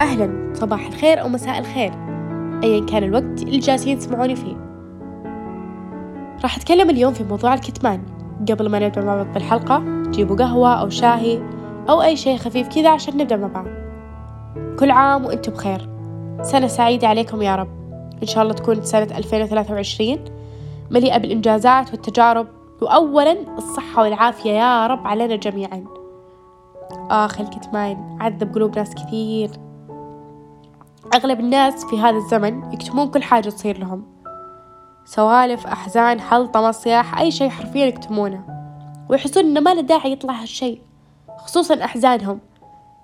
أهلا صباح الخير أو مساء الخير أيا كان الوقت اللي جالسين تسمعوني فيه. راح أتكلم اليوم في موضوع الكتمان. قبل ما نبدأ مع بعض بالحلقة جيبوا قهوة أو شاهي أو أي شيء خفيف كذا عشان نبدأ مع بعض. كل عام وأنتم بخير. سنة سعيدة عليكم يا رب. إن شاء الله تكون سنة 2023 مليئة بالإنجازات والتجارب وأولا الصحة والعافية يا رب علينا جميعا. آخ الكتمان عذب قلوب ناس كثير. أغلب الناس في هذا الزمن يكتمون كل حاجة تصير لهم. سوالف أحزان حلطة مصياح أي شيء حرفيا يكتمونه. ويحسون إنه ما له داعي يطلع هالشيء خصوصا أحزانهم.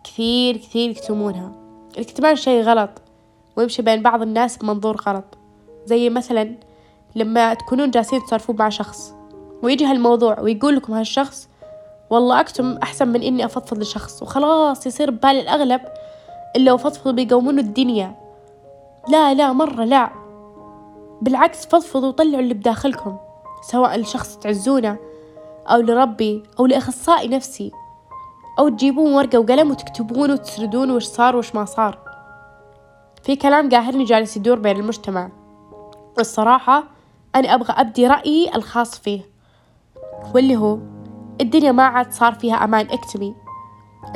كثير كثير يكتمونها. الكتمان شيء غلط ويمشي بين بعض الناس بمنظور غلط. زي مثلا لما تكونون جالسين تسولفون مع شخص ويجي هالموضوع ويقول لكم هالشخص والله أكتم أحسن من إني أفضفض لشخص. وخلاص يصير ببالي الأغلب إلا وفضفضوا بيقومون الدنيا. لا لا مرة لا. بالعكس فضفضوا وطلعوا اللي بداخلكم سواء لشخص تعزونه أو لربي أو لأخصائي نفسي. أو تجيبون ورقة وقلم وتكتبون وتسردون وش صار وش ما صار. في كلام قاهرني جالس يدور بين المجتمع. والصراحة أنا أبغى أبدي رأيي الخاص فيه. واللي هو الدنيا ما عاد صار فيها أمان اكتمي.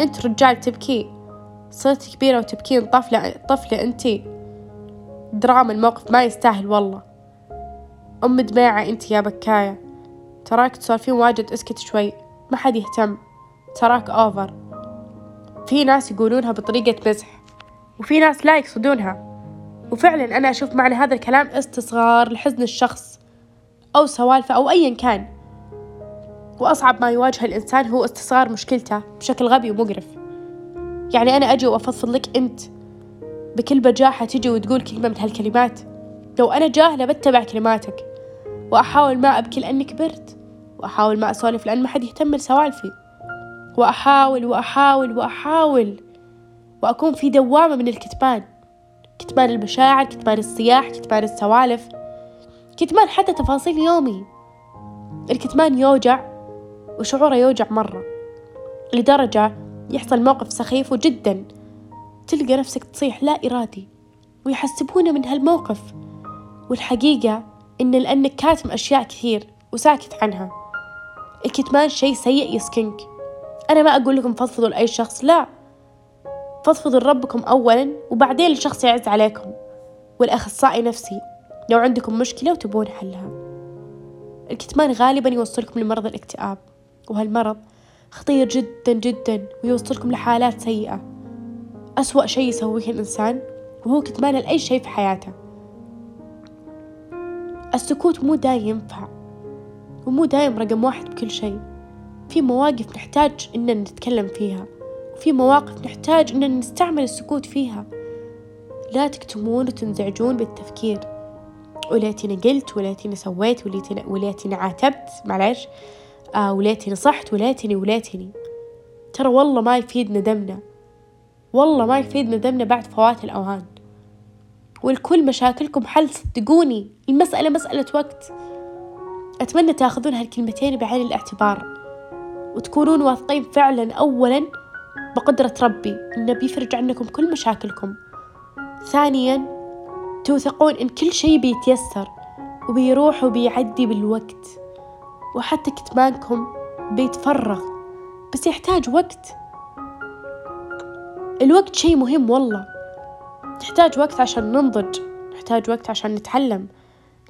أنت رجال تبكي. صرت كبيرة وتبكين طفلة طفلة أنتي دراما الموقف ما يستاهل والله. أم دميعة أنت يا بكاية. تراك تسولفين واجد اسكت شوي. ما حد يهتم. تراك أوفر في ناس يقولونها بطريقة مزح. وفي ناس لا يقصدونها. وفعلا أنا أشوف معنى هذا الكلام استصغار لحزن الشخص. أو سوالفه أو أيا كان. وأصعب ما يواجه الإنسان هو استصغار مشكلته بشكل غبي ومقرف. يعني أنا أجي وأفضفض لك أنت بكل بجاحة تجي وتقول كلمة من هالكلمات. لو أنا جاهلة بتبع كلماتك. وأحاول ما أبكي لأني كبرت. وأحاول ما أسولف لأن ما حد يهتم لسوالفي. وأحاول وأحاول وأحاول. وأكون في دوامة من الكتمان. كتمان المشاعر كتمان الصياح كتمان السوالف. كتمان حتى تفاصيل يومي. الكتمان يوجع وشعوره يوجع مرة. لدرجة يحصل موقف سخيف وجدا. تلقى نفسك تصيح لا إرادي ويحسبونه من هالموقف. والحقيقة إن لأنك كاتم أشياء كثير وساكت عنها. الكتمان شيء سيء يسكنك. أنا ما أقول لكم فضفضوا لأي شخص لا. فضفضوا لربكم أولا وبعدين لشخص يعز عليكم. والأخصائي نفسي لو عندكم مشكلة وتبون حلها. الكتمان غالبا يوصلكم لمرض الاكتئاب وهالمرض خطير جدا جدا ويوصلكم لحالات سيئة. أسوأ شيء يسويه الإنسان وهو كتمان لأي شيء في حياته. السكوت مو دايم ينفع ومو دايم رقم واحد بكل شيء. في مواقف نحتاج إننا نتكلم فيها وفي مواقف نحتاج إننا نستعمل السكوت فيها. لا تكتمون وتنزعجون بالتفكير. وليتني قلت وليتني سويت وليتني, وليتني عاتبت معلش آه وليتني صحت وليتني وليتني ترى والله ما يفيد ندمنا والله ما يفيد ندمنا بعد فوات الأوان والكل مشاكلكم حل صدقوني. المسألة مسألة وقت. أتمنى تاخذون هالكلمتين بعين الاعتبار. وتكونون واثقين فعلا أولا بقدرة ربي. إنه بيفرج عنكم كل مشاكلكم. ثانيا توثقون إن كل شي بيتيسر وبيروح وبيعدي بالوقت. وحتى كتمانكم بيتفرغ بس يحتاج وقت. الوقت شي مهم والله. نحتاج وقت عشان ننضج نحتاج وقت عشان نتعلم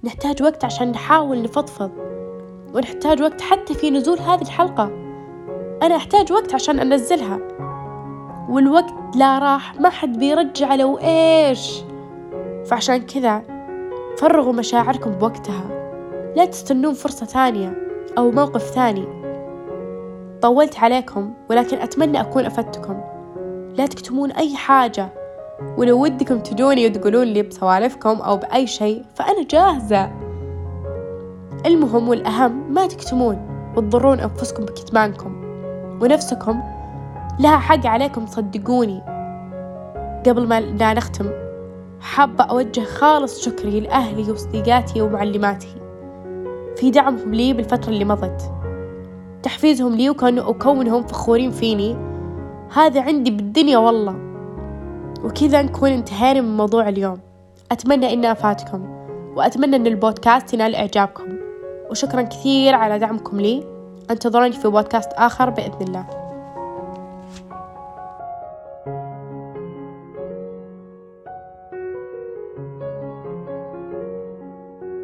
نحتاج وقت عشان نحاول نفضفض ونحتاج وقت حتى في نزول هذه الحلقة. أنا أحتاج وقت عشان أنزلها. والوقت لا راح ما حد بيرجع لو إيش. فعشان كذا فرغوا مشاعركم بوقتها. لا تستنون فرصة ثانية. أو موقف ثاني. طولت عليكم ولكن أتمنى أكون أفدتكم. لا تكتمون أي حاجة. ولو ودكم تجوني وتقولون لي بسوالفكم أو بأي شيء فأنا جاهزة. المهم والأهم ما تكتمون وتضرون أنفسكم بكتمانكم. ونفسكم لها حق عليكم صدقوني قبل ما نختم حابة أوجه خالص شكري لأهلي وصديقاتي ومعلماتي. في دعمهم لي بالفترة اللي مضت. تحفيزهم لي وكونهم فخورين فيني. هذا عندي بالدنيا والله. وكذا نكون انتهينا من موضوع اليوم. أتمنى إنه أفادكم. وأتمنى إن البودكاست ينال إعجابكم. وشكرا كثير على دعمكم لي. أنتظروني في بودكاست آخر بإذن الله.